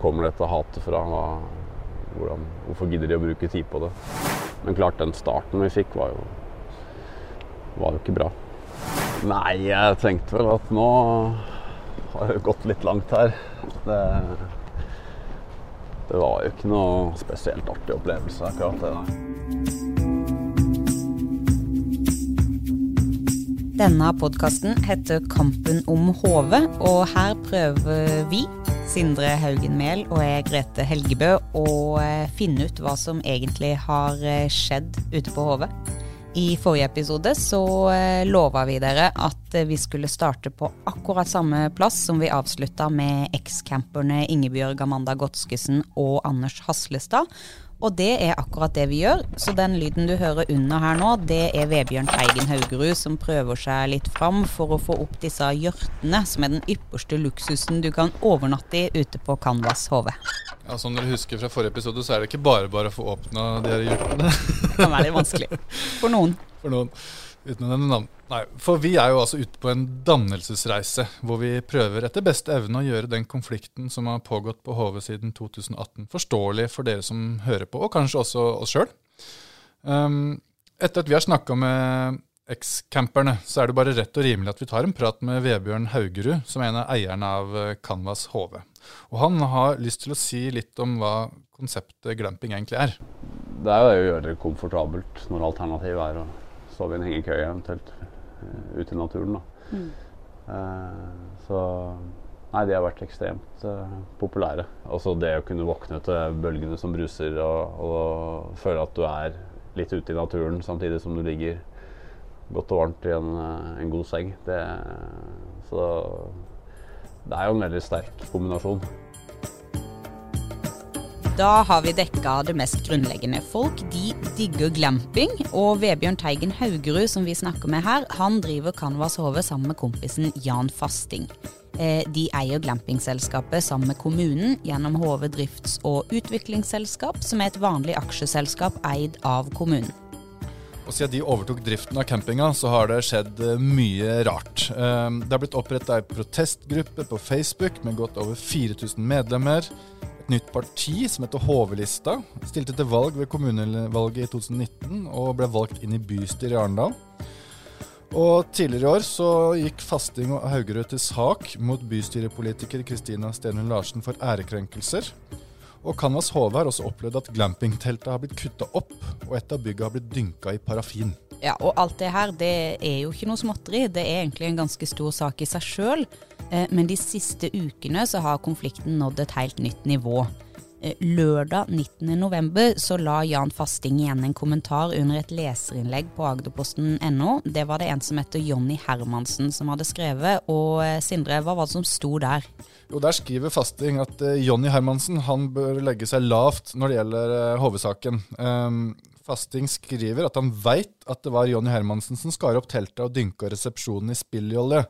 kommer dette hatet fra? Hva, hvordan, hvorfor gidder de å bruke tid på det? Men klart, den starten vi fikk, var jo, var jo ikke bra. Nei, jeg tenkte vel at nå har det gått litt langt her. Det, det var jo ikke noe spesielt artig opplevelse, akkurat det. Nei. Denne podkasten heter Kampen om hodet, og her prøver vi, Sindre Haugen Mehl og jeg, Grete Helgebø, og eh, finne ut hva som egentlig har eh, skjedd ute på HV. I forrige episode så eh, lova vi dere at vi skulle starte på akkurat samme plass som vi avslutta med ekscamperne Ingebjørg Amanda Godskesen og Anders Haslestad. Og det er akkurat det vi gjør. Så den lyden du hører under her nå, det er Vebjørn Teigen Haugerud som prøver seg litt fram for å få opp disse hjørtene, som er den ypperste luksusen du kan overnatte i ute på Canvas HV. Ja, Som dere husker fra forrige episode, så er det ikke bare bare å få åpna de her hjørtene. det kan være litt vanskelig. For noen. For noen. Uten å nevne navn. Nei, for vi er jo altså ute på en dannelsesreise, hvor vi prøver etter beste evne å gjøre den konflikten som har pågått på HV siden 2018, forståelig for dere som hører på, og kanskje også oss sjøl. Um, etter at vi har snakka med eks-camperne, så er det bare rett og rimelig at vi tar en prat med Vebjørn Haugerud, som er en av eierne av eh, Canvas HV. Og han har lyst til å si litt om hva konseptet glamping egentlig er. Det er jo det å gjøre det komfortabelt når alternativet er å sove i en hengekøye eventuelt uh, ute i naturen. Da. Mm. Uh, så Nei, de har vært ekstremt uh, populære. Altså det å kunne våkne til bølgene som bruser og, og, føle at du er litt ute i naturen samtidig som du ligger godt og varmt i en, en god seng. Det, så det er jo en veldig sterk kombinasjon. Da har vi dekka det mest grunnleggende. Folk de digger glamping, og Vebjørn Teigen Haugerud, som vi snakker med her, han driver Canvas HV sammen med kompisen Jan Fasting. Eh, de eier glampingselskapet sammen med kommunen gjennom HV drifts- og utviklingsselskap, som er et vanlig aksjeselskap eid av kommunen. Og Siden de overtok driften av campinga, så har det skjedd eh, mye rart. Eh, det har blitt oppretta ei protestgruppe på Facebook med godt over 4000 medlemmer nytt parti som heter HV-lista. Stilte til valg ved kommunevalget i 2019 og ble valgt inn i bystyret i Arendal. Og Tidligere i år så gikk Fasting og Haugerud til sak mot bystyrepolitiker Kristina Stenhund Larsen for ærekrenkelser. Og Canvas HV har også opplevd at glampingteltet har blitt kutta opp, og et av bygga har blitt dynka i parafin. Ja, og alt det her, det er jo ikke noe småtteri. Det er egentlig en ganske stor sak i seg sjøl. Eh, men de siste ukene så har konflikten nådd et helt nytt nivå. Eh, lørdag 19.11 så la Jan Fasting igjen en kommentar under et leserinnlegg på agderposten.no. Det var det en som heter Jonny Hermansen som hadde skrevet. Og eh, Sindre, hva var det som sto der? Jo, Der skriver Fasting at Jonny Hermansen han bør legge seg lavt når det gjelder HV-saken. Um, Fasting skriver at han veit at det var Jonny Hermansen som skar opp teltet og dynka resepsjonen i spillolje,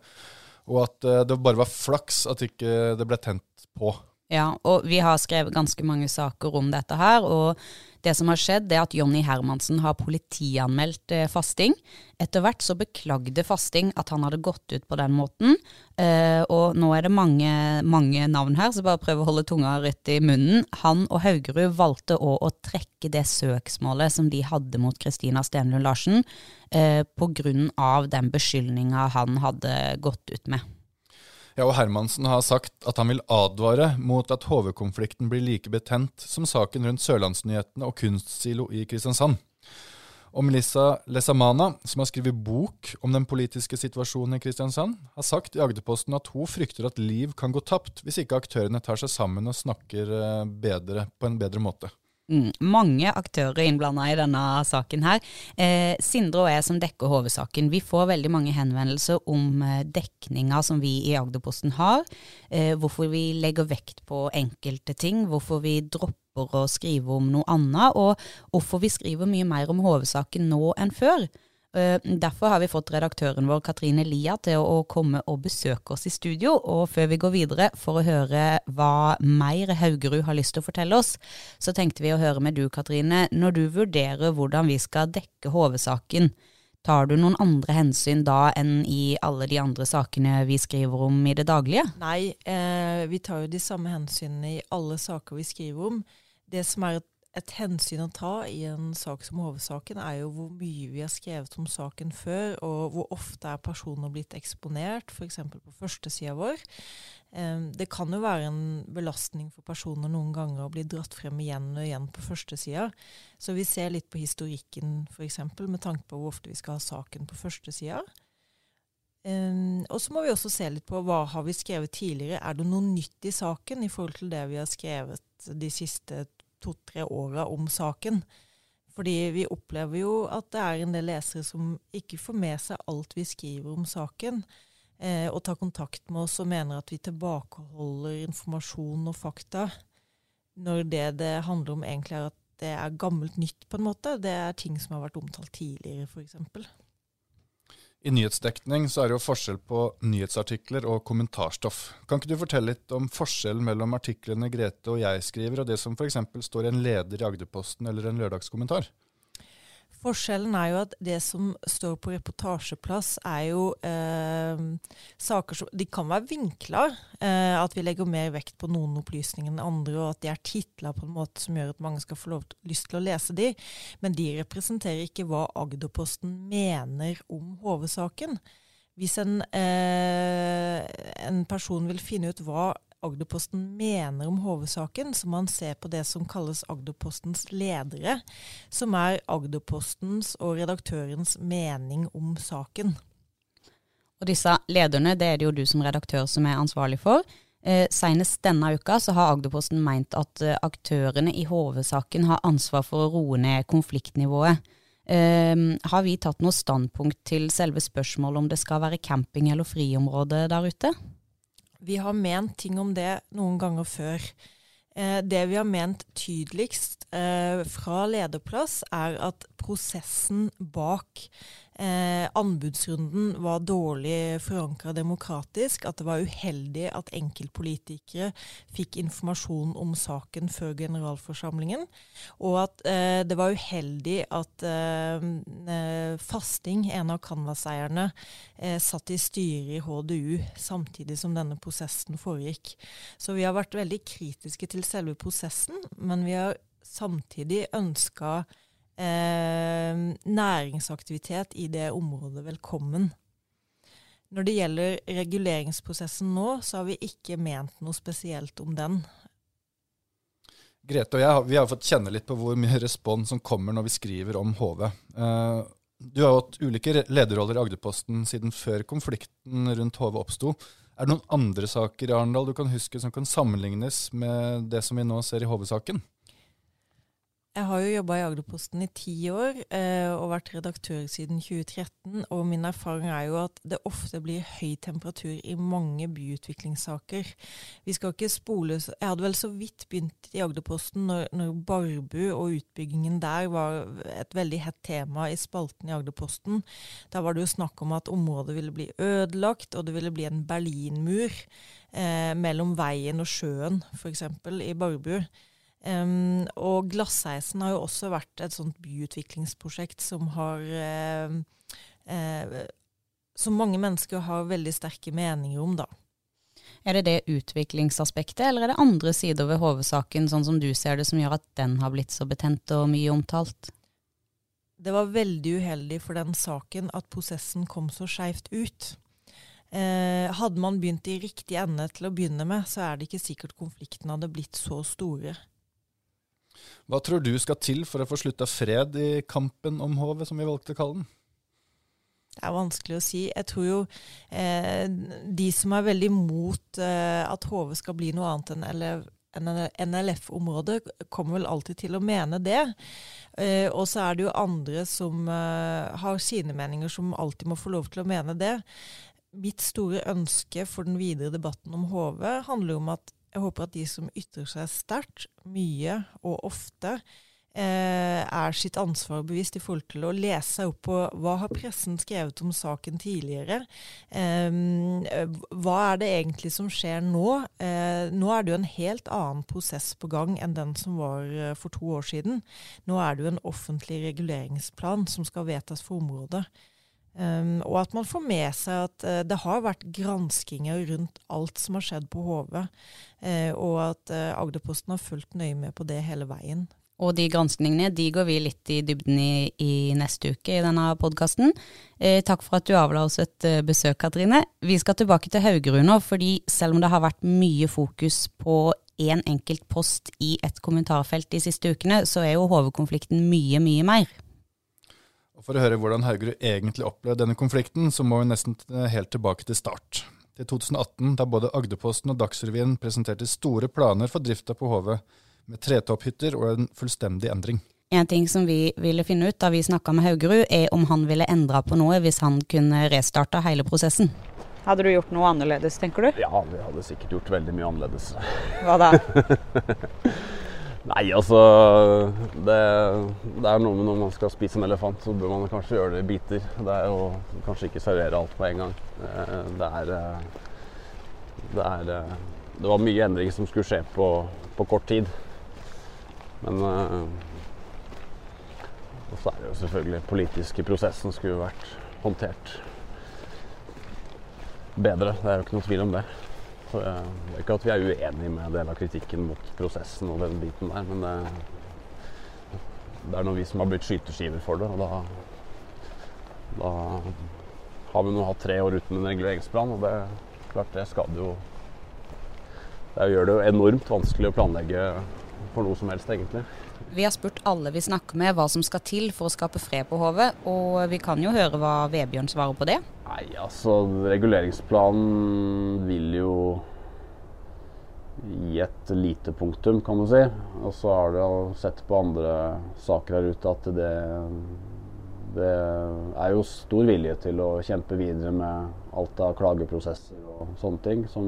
og at eh, det bare var flaks at ikke det ble tent på. Ja, og vi har skrevet ganske mange saker om dette her, og det som har skjedd, er at Jonny Hermansen har politianmeldt eh, fasting. Etter hvert så beklagde Fasting at han hadde gått ut på den måten. Eh, og nå er det mange, mange navn her, så bare prøv å holde tunga rett i munnen. Han og Haugerud valgte òg å trekke det søksmålet som de hadde mot Kristina Stenlund Larsen, eh, pga. den beskyldninga han hadde gått ut med. Ja, og Hermansen har sagt at han vil advare mot at HV-konflikten blir like betent som saken rundt Sørlandsnyhetene og Kunstsilo i Kristiansand. Og Melissa Lesamana, som har skrevet bok om den politiske situasjonen i Kristiansand, har sagt i Agderposten at hun frykter at liv kan gå tapt hvis ikke aktørene tar seg sammen og snakker eh, bedre på en bedre måte. Mm, mange aktører innblanda i denne saken her. Eh, Sindre og jeg som dekker HV-saken, vi får veldig mange henvendelser om eh, dekninga som vi i Agderposten har. Eh, hvorfor vi legger vekt på enkelte ting, hvorfor vi dropper å skrive om noe annet, og hvorfor vi skriver mye mer om HV-saken nå enn før. Eh, derfor har vi fått redaktøren vår Katrine Lia til å komme og besøke oss i studio. Og før vi går videre for å høre hva mer Haugerud har lyst til å fortelle oss, så tenkte vi å høre med du, Katrine. Når du vurderer hvordan vi skal dekke HV-saken, Tar du noen andre hensyn da enn i alle de andre sakene vi skriver om i det daglige? Nei, eh, vi tar jo de samme hensynene i alle saker vi skriver om. Det som er et, hensyn å ta i en sak som hovedsaken, er jo hvor mye vi har skrevet om saken før, og hvor ofte er personer blitt eksponert, f.eks. på førstesida vår. Det kan jo være en belastning for personer noen ganger å bli dratt frem igjen og igjen på førstesida. Så vi ser litt på historikken f.eks. med tanke på hvor ofte vi skal ha saken på førstesida. Um, og så må vi også se litt på hva har vi skrevet tidligere. Er det noe nytt i saken i forhold til det vi har skrevet de siste to-tre åra om saken? Fordi vi opplever jo at det er en del lesere som ikke får med seg alt vi skriver om saken eh, og tar kontakt med oss og mener at vi tilbakeholder informasjon og fakta, når det det handler om egentlig er at det er gammelt nytt, på en måte. Det er ting som har vært omtalt tidligere, f.eks. I nyhetsdekning så er det jo forskjell på nyhetsartikler og kommentarstoff. Kan ikke du fortelle litt om forskjellen mellom artiklene Grete og jeg skriver, og det som f.eks. står i en leder i Agderposten eller en lørdagskommentar? Forskjellen er jo at det som står på reportasjeplass, er jo eh, saker som De kan være vinkla. Eh, at vi legger mer vekt på noen opplysninger enn andre, og at de er titla på en måte som gjør at mange skal få til, lyst til å lese de. Men de representerer ikke hva Agderposten mener om HV-saken. Hvis en, eh, en person vil finne ut hva Agderposten mener om HV-saken, så må man se på det som kalles Agderpostens ledere, som er Agderpostens og redaktørens mening om saken. Og disse lederne, det er det jo du som redaktør som er ansvarlig for. Eh, Senest denne uka så har Agderposten meint at eh, aktørene i HV-saken har ansvar for å roe ned konfliktnivået. Eh, har vi tatt noe standpunkt til selve spørsmålet om det skal være camping eller friområde der ute? Vi har ment ting om det noen ganger før. Eh, det vi har ment tydeligst eh, fra lederplass, er at prosessen bak eh, anbudsrunden var dårlig forankra demokratisk. At det var uheldig at enkeltpolitikere fikk informasjon om saken før generalforsamlingen. Og at eh, det var uheldig at eh, eh Fasting, en av Canvas-eierne, eh, satt i styret i HDU samtidig som denne prosessen foregikk. Så vi har vært veldig kritiske til selve prosessen, men vi har samtidig ønska eh, næringsaktivitet i det området velkommen. Når det gjelder reguleringsprosessen nå, så har vi ikke ment noe spesielt om den. Grete og jeg vi har fått kjenne litt på hvor mye respons som kommer når vi skriver om HV. Eh, du har hatt ulike lederroller i Agderposten siden før konflikten rundt HV oppsto. Er det noen andre saker i Arendal du kan huske som kan sammenlignes med det som vi nå ser i HV-saken? Jeg har jo jobba i Agderposten i ti år eh, og vært redaktør siden 2013. Og min erfaring er jo at det ofte blir høy temperatur i mange byutviklingssaker. Vi skal ikke spole Jeg hadde vel så vidt begynt i Agderposten når, når Barbu og utbyggingen der var et veldig hett tema i spalten i Agderposten. Da var det jo snakk om at området ville bli ødelagt, og det ville bli en berlinmur eh, mellom veien og sjøen, f.eks. i Barbu. Um, og Glasseisen har jo også vært et sånt byutviklingsprosjekt som har uh, uh, Som mange mennesker har veldig sterke meninger om, da. Er det det utviklingsaspektet, eller er det andre sider ved HV-saken, sånn som du ser det, som gjør at den har blitt så betent og mye omtalt? Det var veldig uheldig for den saken at prosessen kom så skeivt ut. Eh, hadde man begynt i riktig ende til å begynne med, så er det ikke sikkert konflikten hadde blitt så store. Hva tror du skal til for å få slutta fred i kampen om HV, som vi valgte å kalle den? Det er vanskelig å si. Jeg tror jo eh, de som er veldig mot eh, at HV skal bli noe annet enn NLF-området, kommer vel alltid til å mene det. Eh, og så er det jo andre som eh, har sine meninger, som alltid må få lov til å mene det. Mitt store ønske for den videre debatten om HV handler om at jeg håper at de som ytrer seg sterkt, mye og ofte, eh, er sitt ansvar bevisst i forhold til å lese seg opp på hva har pressen skrevet om saken tidligere. Eh, hva er det egentlig som skjer nå? Eh, nå er det jo en helt annen prosess på gang enn den som var eh, for to år siden. Nå er det jo en offentlig reguleringsplan som skal vedtas for området. Um, og at man får med seg at uh, det har vært granskinger rundt alt som har skjedd på HV, uh, og at uh, Agderposten har fulgt nøye med på det hele veien. Og de granskningene de går vi litt i dybden i, i neste uke i denne podkasten. Eh, takk for at du avla oss et eh, besøk, Katrine. Vi skal tilbake til Haugerud nå, fordi selv om det har vært mye fokus på én enkelt post i et kommentarfelt de siste ukene, så er jo HV-konflikten mye, mye mer. Og For å høre hvordan Haugerud egentlig opplevde denne konflikten, så må vi nesten helt tilbake til start. Til 2018, da både Agderposten og Dagsrevyen presenterte store planer for drifta på HV med tretopphytter og en fullstendig endring. En ting som vi ville finne ut da vi snakka med Haugerud, er om han ville endra på noe hvis han kunne restarta hele prosessen. Hadde du gjort noe annerledes, tenker du? Ja, vi hadde sikkert gjort veldig mye annerledes. Hva da? Nei, altså det, det, er noe med når man skal spise en elefant, så bør man kanskje gjøre det i biter. Det er jo kanskje ikke servere alt på en gang. Eh, det er eh, Det, er, eh, det var mye endringer som skulle skje på, på kort tid. Men Og så er det jo selvfølgelig politiske prosessen skulle vært håndtert bedre. Det er jo ikke noe tvil om det. Det er ikke at vi er uenige med en del av kritikken mot prosessen og den biten der, men det, det er nå vi som har blitt skyteskiver for det. Og da, da har vi nå hatt tre år uten en reguleringsplan, og det klart det skader jo Det gjør det jo enormt vanskelig å planlegge for noe som helst, egentlig. Vi har spurt alle vi snakker med hva som skal til for å skape fred på Hovet, og vi kan jo høre hva Vebjørn svarer på det. Nei, altså reguleringsplanen vil jo gi et lite punktum, kan man si. Og så har du sett på andre saker her ute at det, det er jo stor vilje til å kjempe videre med alt av klageprosesser og sånne ting som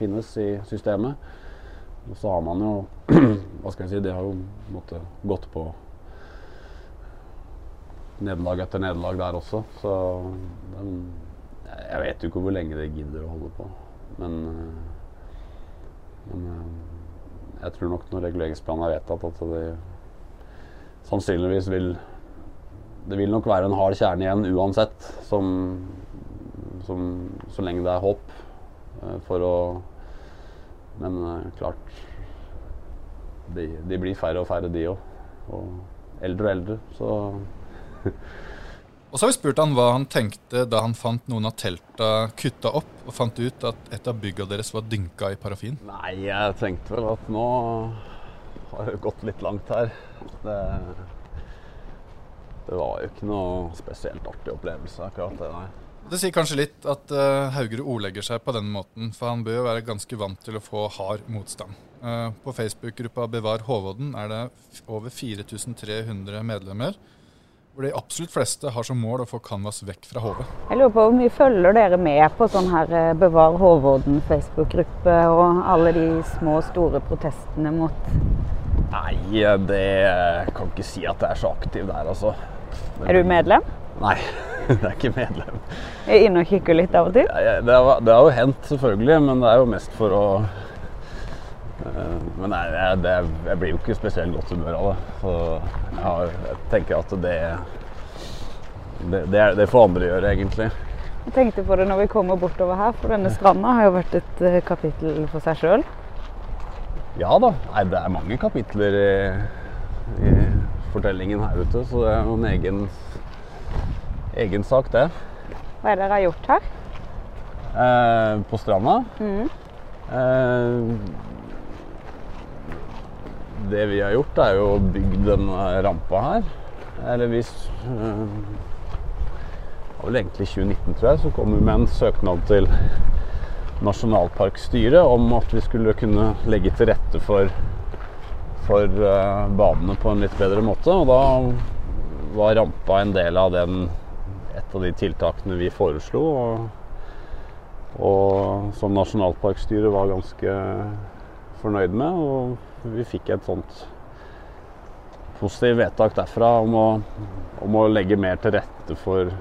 finnes i systemet. Og så har man jo Hva skal jeg si Det har jo måtte, gått på nederlag etter nederlag der også. Så den, jeg vet jo ikke hvor lenge det gidder å holde på. Men, men jeg tror nok når reguleringsplanen er vedtatt, at det sannsynligvis vil Det vil nok være en hard kjerne igjen uansett, som, som, så lenge det er håp eh, for å men uh, klart de, de, blir færre og færre, de òg. Og eldre og eldre, så Og så har vi spurt han hva han tenkte da han fant noen av telta kutta opp og fant ut at et av bygga deres var dynka i parafin. Nei, jeg tenkte vel at nå har det gått litt langt her. Det, det var jo ikke noe spesielt artig opplevelse, akkurat det, nei. Det sier kanskje litt at uh, Haugerud ordlegger seg på den måten, for han bør jo være ganske vant til å få hard motstand. Uh, på Facebook-gruppa Bevar Håvodden er det over 4300 medlemmer, hvor de absolutt fleste har som mål å få Canvas vekk fra HV. Jeg lurer på hvor mye følger dere med på sånn her eh, Bevar Håvodden Facebook-gruppe og alle de små og store protestene mot Nei, det kan ikke si at jeg er så aktiv der, altså. Er du medlem? Nei, det er ikke medlem. Jeg er inne og kikker litt av og til? Ja, det, har, det, har, jo hendt, selvfølgelig, men det er jo mest for å uh, Men nei, jeg, det, jeg, blir jo ikke spesielt godt humør av det. Så jeg, har, jeg tenker at det, det, det får andre gjøre, egentlig. Jeg tenkte på det når vi kommer bortover her, for denne stranda har jo vært et uh, kapittel for seg sjøl. Ja da. Nei, det er mange kapitler i, i fortellingen her ute, så det er jo en egen egen sak, det. Hva er det dere har gjort her? Eh, på stranda? Mm. Eh, det vi har gjort, er jo å bygge denne rampa her. Eller hvis eh, Det var vel egentlig 2019, tror jeg, så kom vi med en søknad til Nasjonalparkstyret om at vi skulle kunne legge til rette for, for eh, banene på en litt bedre måte. Og da var rampa en del av den et av de tiltakene vi foreslo. Og, og som nasjonalparkstyret var ganske fornøyd med. Og vi fikk et sånt positivt vedtak derfra om å, om å legge mer til rette for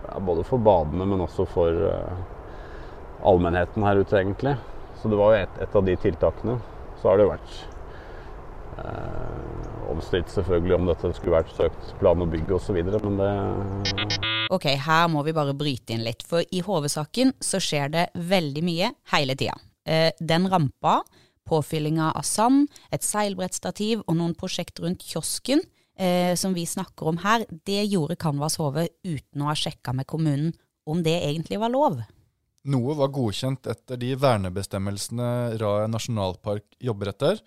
ja, Både for badene, men også for uh, allmennheten her ute, egentlig. Så det var jo et, et av de tiltakene. Så har det jo vært omstridt selvfølgelig om dette skulle vært søkt plan og bygg osv., men det Ok, her må vi bare bryte inn litt, for i HV-saken så skjer det veldig mye hele tida. Eh, den rampa, påfyllinga av sand, et seilbrettstativ og noen prosjekt rundt kiosken eh, som vi snakker om her, det gjorde Canvas HV uten å ha sjekka med kommunen om det egentlig var lov. Noe var godkjent etter de vernebestemmelsene Raet nasjonalpark jobber etter,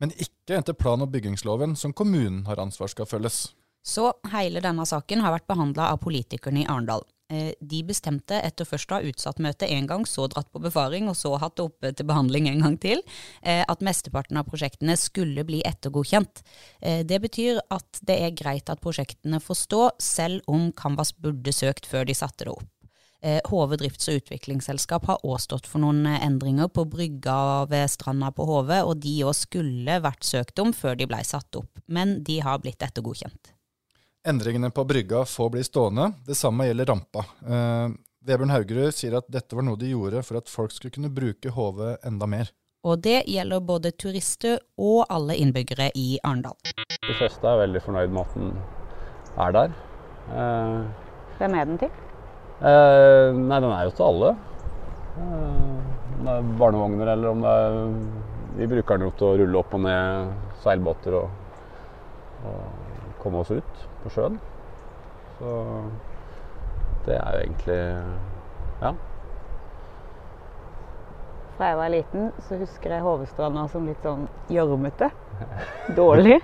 men ikke etter plan- og byggingsloven, som kommunen har ansvar skal følges. Så hele denne saken har vært behandla av politikerne i Arendal. Eh, de bestemte etter først å ha utsatt møtet en gang, så dratt på befaring og så hatt det oppe til behandling en gang til, eh, at mesteparten av prosjektene skulle bli ettergodkjent. Eh, det betyr at det er greit at prosjektene får stå, selv om Canvas burde søkt før de satte det opp. Eh, drifts- og utviklingsselskap har òg stått for noen eh, endringer på brygga ved stranda på HV, og de òg skulle vært søkt om før de blei satt opp, men de har blitt ettergodkjent. Endringene på brygga får bli stående, det samme gjelder rampa. Eh, Vebjørn Haugerud sier at dette var noe de gjorde for at folk skulle kunne bruke HV enda mer. Og det gjelder både turister og alle innbyggere i Arendal. De fleste er veldig fornøyd med at den er der. Eh, Hvem er den til? Eh, nei, den er jo til alle. Eh, om det er barnevogner eller om det er Vi bruker den jo til å rulle opp og ned seilbåter og, og komme oss ut på sjøen. Så det er jo egentlig ja. Fra jeg var liten, så husker jeg Hovestranda som litt sånn gjørmete. Dårlig.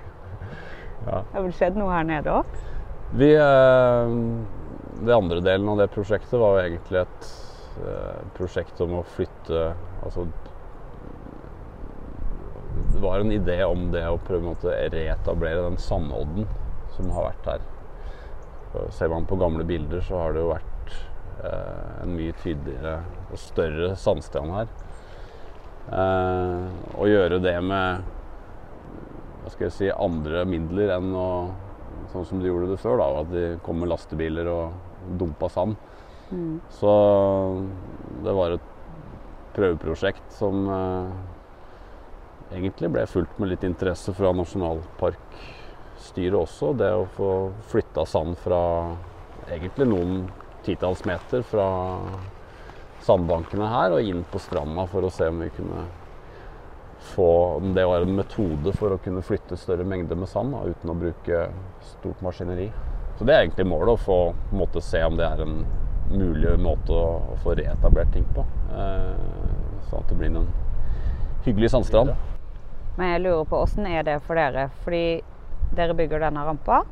ja. Det har vel skjedd noe her nede òg? Vi eh, det andre delen av det prosjektet var jo egentlig et eh, prosjekt om å flytte Altså Det var en idé om det å prøve å reetablere den sandodden som har vært her. Ser man på gamle bilder, så har det jo vært eh, en mye tydeligere og større sandstrand her. Eh, å gjøre det med hva skal jeg si, andre midler enn å sånn som de gjorde det før. da, At de kom med lastebiler og dumpa sand. Mm. Så det var et prøveprosjekt som eh, egentlig ble fulgt med litt interesse fra nasjonalparkstyret også. Det å få flytta sand fra egentlig noen titalls meter fra sandbankene her og inn på stranda for å se om vi kunne få Om det var en metode for å kunne flytte større mengder med sand da, uten å bruke stort maskineri. Så det er egentlig målet, å få måte, se om det er en mulig måte å, å få reetablert ting på. Eh, sånn at det blir en hyggelig sandstrand. Men jeg lurer på åssen er det for dere? Fordi dere bygger denne rampa.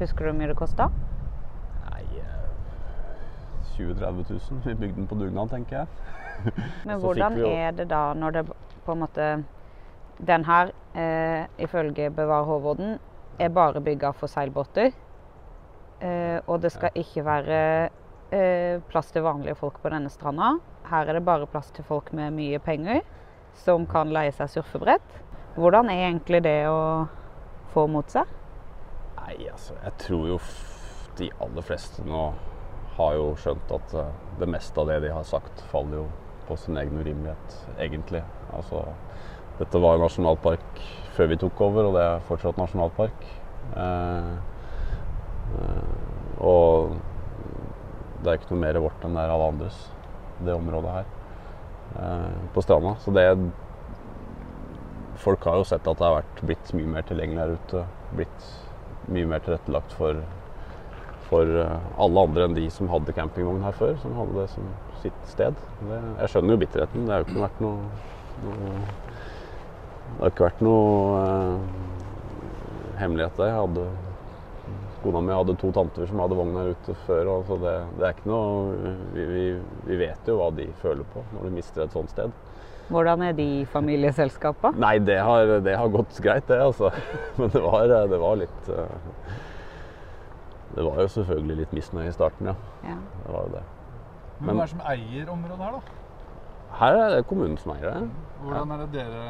Husker du hvor mye det kosta? Nei 20 000-30 000. Vi bygde den på dugnad, tenker jeg. Men hvordan er det da når det på en måte Den her, eh, ifølge Bevar Håvorden, er bare bygga for seilbåter. Eh, og det skal ikke være eh, plass til vanlige folk på denne stranda. Her er det bare plass til folk med mye penger som kan leie seg surfebrett. Hvordan er egentlig det å få mot seg? Nei, altså, jeg tror jo de aller fleste nå har jo skjønt at eh, det meste av det de har sagt, faller jo på sin egen urimelighet, egentlig. Altså, dette var nasjonalpark før vi tok over, og det er fortsatt nasjonalpark. Eh, Eh, og det er ikke noe mer vårt enn det er alle andres, det området her eh, på stranda. Så det Folk har jo sett at det har vært blitt mye mer tilgjengelig her ute. Blitt mye mer tilrettelagt for, for eh, alle andre enn de som hadde campingvogn her før, som hadde det som sitt sted. Det, jeg skjønner jo bitterheten. Det har jo ikke vært noe, noe Det har ikke vært noe eh, hemmelighet, der. Jeg hadde Kona mi hadde to tanter som hadde vogn her ute før. så det, det, er ikke noe vi, vi, vi, vet jo hva de føler på når de mister et sånt sted. Hvordan er de familieselskapa? Nei, det har, det har, gått greit, det. altså. Men det var, det var, litt eh, Det var jo selvfølgelig litt misnøye i starten, ja. ja. Det var jo det. Men hvem er det som eier området her, da? Her er det kommunen som eier det. Hvordan er det dere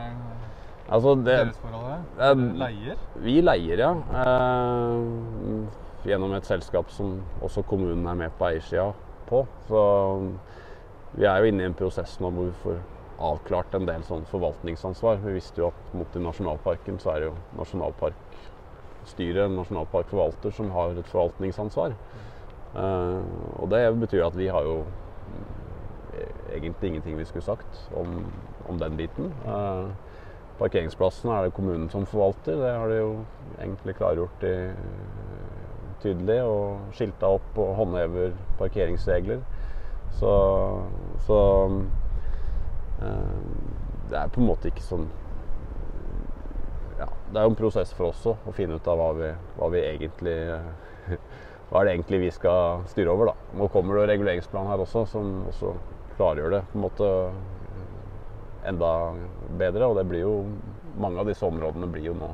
Altså det, Deres forhold er? Leier? vi leier, ja. Eh, gjennom et selskap som også kommunen er med på eiersida på. Så vi er jo inne i en prosess nå hvor vi får avklart en del sånn forvaltningsansvar. Vi visste jo at mot i nasjonalparken så er det jo nasjonalparkstyret, nasjonalparkforvalter, som har et forvaltningsansvar. Eh, og det betyr at vi har jo egentlig ingenting vi skulle sagt om, om den biten. Eh, parkeringsplassene er det kommunen som forvalter. Det har de jo egentlig klargjort i, tydelig og skilta opp og håndhever parkeringsregler. Så, så eh, det er på en måte ikke sånn ja, Det er jo en prosess for oss å finne ut av hva vi, hva vi egentlig hva er det egentlig vi skal styre over, da. Nå kommer det reguleringsplan her også, som også klargjør det på en måte enda bedre. Og det blir jo Mange av disse områdene blir jo nå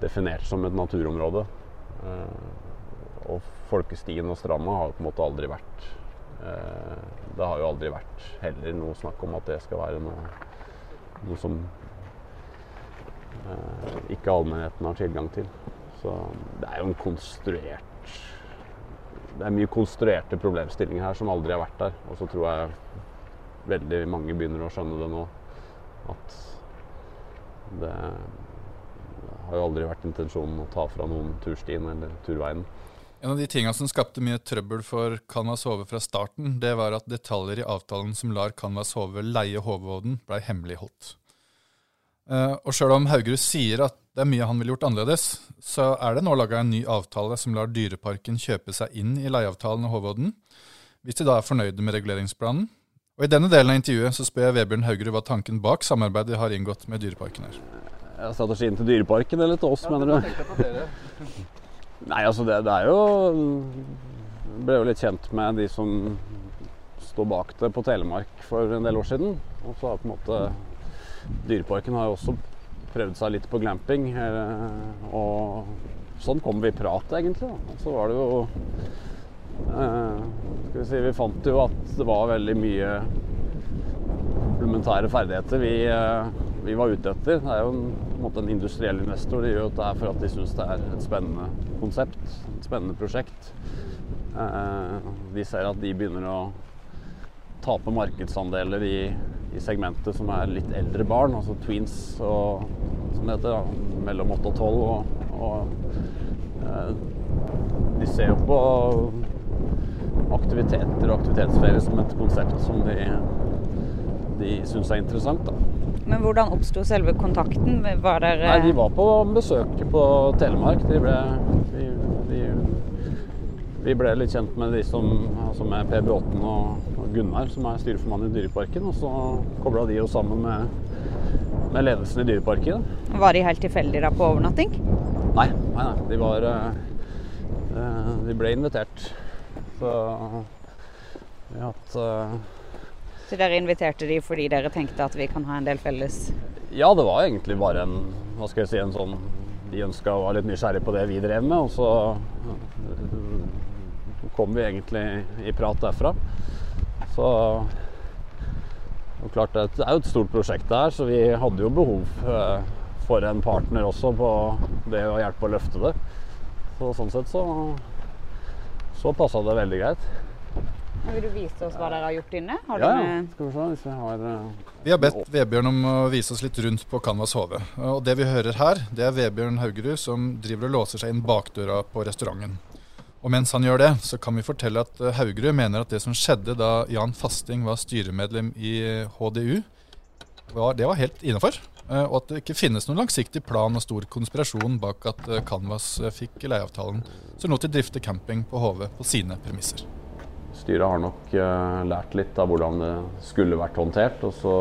definert som et naturområde. Eh, og Folkestien og stranda har jo på en måte aldri vært eh, Det har jo aldri vært heller noe snakk om at det skal være noe, noe som eh, ikke allmennheten har tilgang til. Så det er jo en konstruert Det er mye konstruerte problemstillinger her som aldri har vært der. Og så tror jeg veldig mange begynner å skjønne det nå. At det har jo aldri vært intensjonen å ta fra noen turstien eller turveien. En av de tingene som skapte mye trøbbel for Canvas Hove fra starten, det var at detaljer i avtalen som lar Canvas Hove leie Hovevåden blei hemmeligholdt. Uh, og sjøl om Haugerud sier at det er mye han ville gjort annerledes, så er det nå laga en ny avtale som lar Dyreparken kjøpe seg inn i leieavtalen i Hovevåden. hvis de da er fornøyde med reguleringsplanen. Og I denne delen av intervjuet så spør jeg Vebjørn Haugerud hva tanken bak samarbeidet de har inngått med Dyreparken er. Ja, strategien til Dyreparken eller til oss, mener du? Nei, altså det, det er jo Ble jo litt kjent med de som står bak det på Telemark for en del år siden. Og så har på en måte Dyreparken har jo også prøvd seg litt på glamping. eh, Og sånn kom vi i prat, egentlig. da. Og så var det jo Skal vi si Vi fant jo at det var veldig mye komplementære ferdigheter vi, eh, vi var ute etter. Det er jo en, en måte en industriell investor. De gjør dette for at de syns det er et spennende konsept, et spennende prosjekt. Eh, de ser at de begynner å tape markedsandeler i, i segmentet som er litt eldre barn, altså tweens og som det heter, da, mellom 8 og 12. Og, og eh, de ser jo på aktiviteter og aktivitetsferie som et konsept som de, de syns er interessant. da. Men hvordan oppsto selve kontakten? Var dere Nei, De var på besøk på Telemark. De ble, vi, de, vi ble litt kjent med de som altså med Per Bråten og, og Gunnar, som er styreformann i Dyreparken. Og så kobla de oss sammen med, med ledelsen i Dyreparken. Var de helt tilfeldige da på overnatting? Nei, nei, nei. De var eh, eh, De ble invitert. Så vi har hatt eh, Så dere inviterte de fordi dere tenkte at vi kan ha en del felles Ja, det var egentlig bare en Hva skal jeg si, en sånn De ønska å være litt nysgjerrig på det vi drev med, og så øh, kom vi egentlig i prat derfra. Så og klart, det er jo et stort prosjekt her, så vi hadde jo behov øh, for en partner også på det å hjelpe å løfte det. Så sånn sett så så passa det veldig greit. Vil du vise oss hva dere har gjort inne? Har Ja, ja. Skal vi se hvis vi har øh, Vi har bedt Vebjørn om å vise oss litt rundt på Canvas HV. Og det vi hører her, det er Vebjørn Haugerud som driver og låser seg inn bakdøra på restauranten. Og mens han gjør det, så kan vi fortelle at eh, Haugerud mener at det som skjedde da Jan Fasting var styremedlem i eh, HDU, var, det var helt innafor. Og at det ikke finnes noen langsiktig plan og stor konspirasjon bak at eh, Canvas eh, fikk leieavtalen, som lot de drifte camping på Hove på sine premisser. Styret har nok eh, lært litt av hvordan det skulle vært håndtert, og så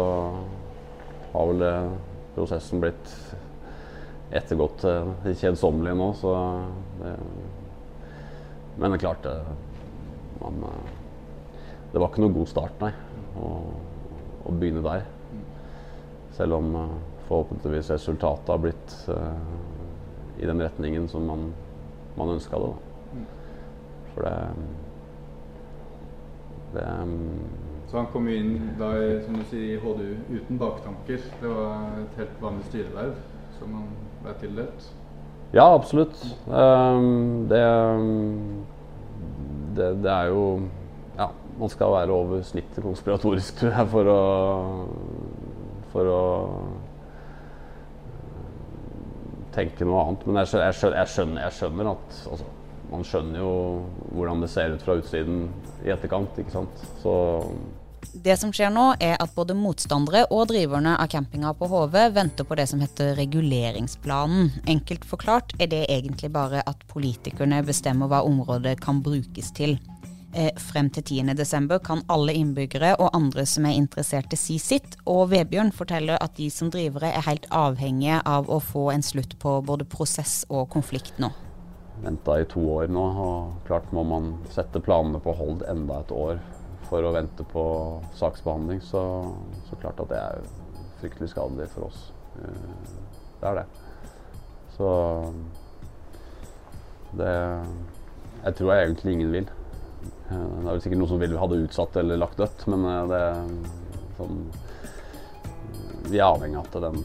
har vel prosessen blitt ettergått kjedsommelig nå, så det Men det er klart, man, eh, det var ikke noe god start, nei, å, å begynne der. Selv om eh, forhåpentligvis resultatet har blitt uh, i den retningen som man, man ønska det. Da. For det det, Så han kom inn da, som du sier, i HDU uten baktanker. Det var et helt vanlig styreverv som han ble tildelt. Ja, absolutt. Um, det, det, det, er jo Ja, man skal være over snittet konspiratorisk, tror jeg, for å For å tenke noe annet. Men jeg skjønner, jeg skjønner, jeg skjønner at altså, Man skjønner jo hvordan det ser ut fra utsiden i etterkant, ikke sant. Så det som skjer nå, er at både motstandere og driverne av campinga på Hove venter på det som heter reguleringsplanen. Enkelt forklart er det egentlig bare at politikerne bestemmer hva området kan brukes til. Eh, frem til 10.12 kan alle innbyggere og andre som er interesserte si sitt, og Vebjørn forteller at de som drivere er helt avhengige av å få en slutt på både prosess og konflikt nå. Venta i to år nå, og klart må man sette planene på hold enda et år for å vente på saksbehandling, så, så klart at det er fryktelig skadelig for oss. Eh, det er det. Så det Jeg tror jeg egentlig ingen vil. Eh, det er vel sikkert noen som vil ha det utsatt eller lagt dødt, men eh, det sånn, Vi er avhengig av at den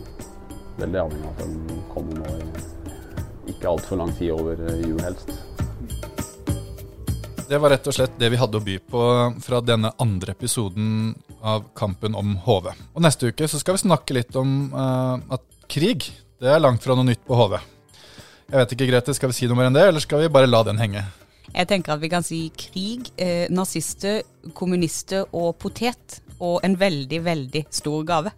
Veldig avhengig av at den kommer nå i ikke altfor lang tid over jul, helst. Det var rett og slett det vi hadde å by på fra denne andre episoden av Kampen om HV. Og neste uke så skal vi snakke litt om uh, at krig det er langt fra noe nytt på HV. Jeg vet ikke, Grete, skal vi si noe mer enn det, eller skal vi bare la den henge? Jeg tenker at vi kan si krig, eh, nazister, kommunister og potet. Og en veldig, veldig stor gave.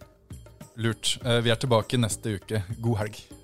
Lurt. Eh, vi er tilbake neste uke. God helg.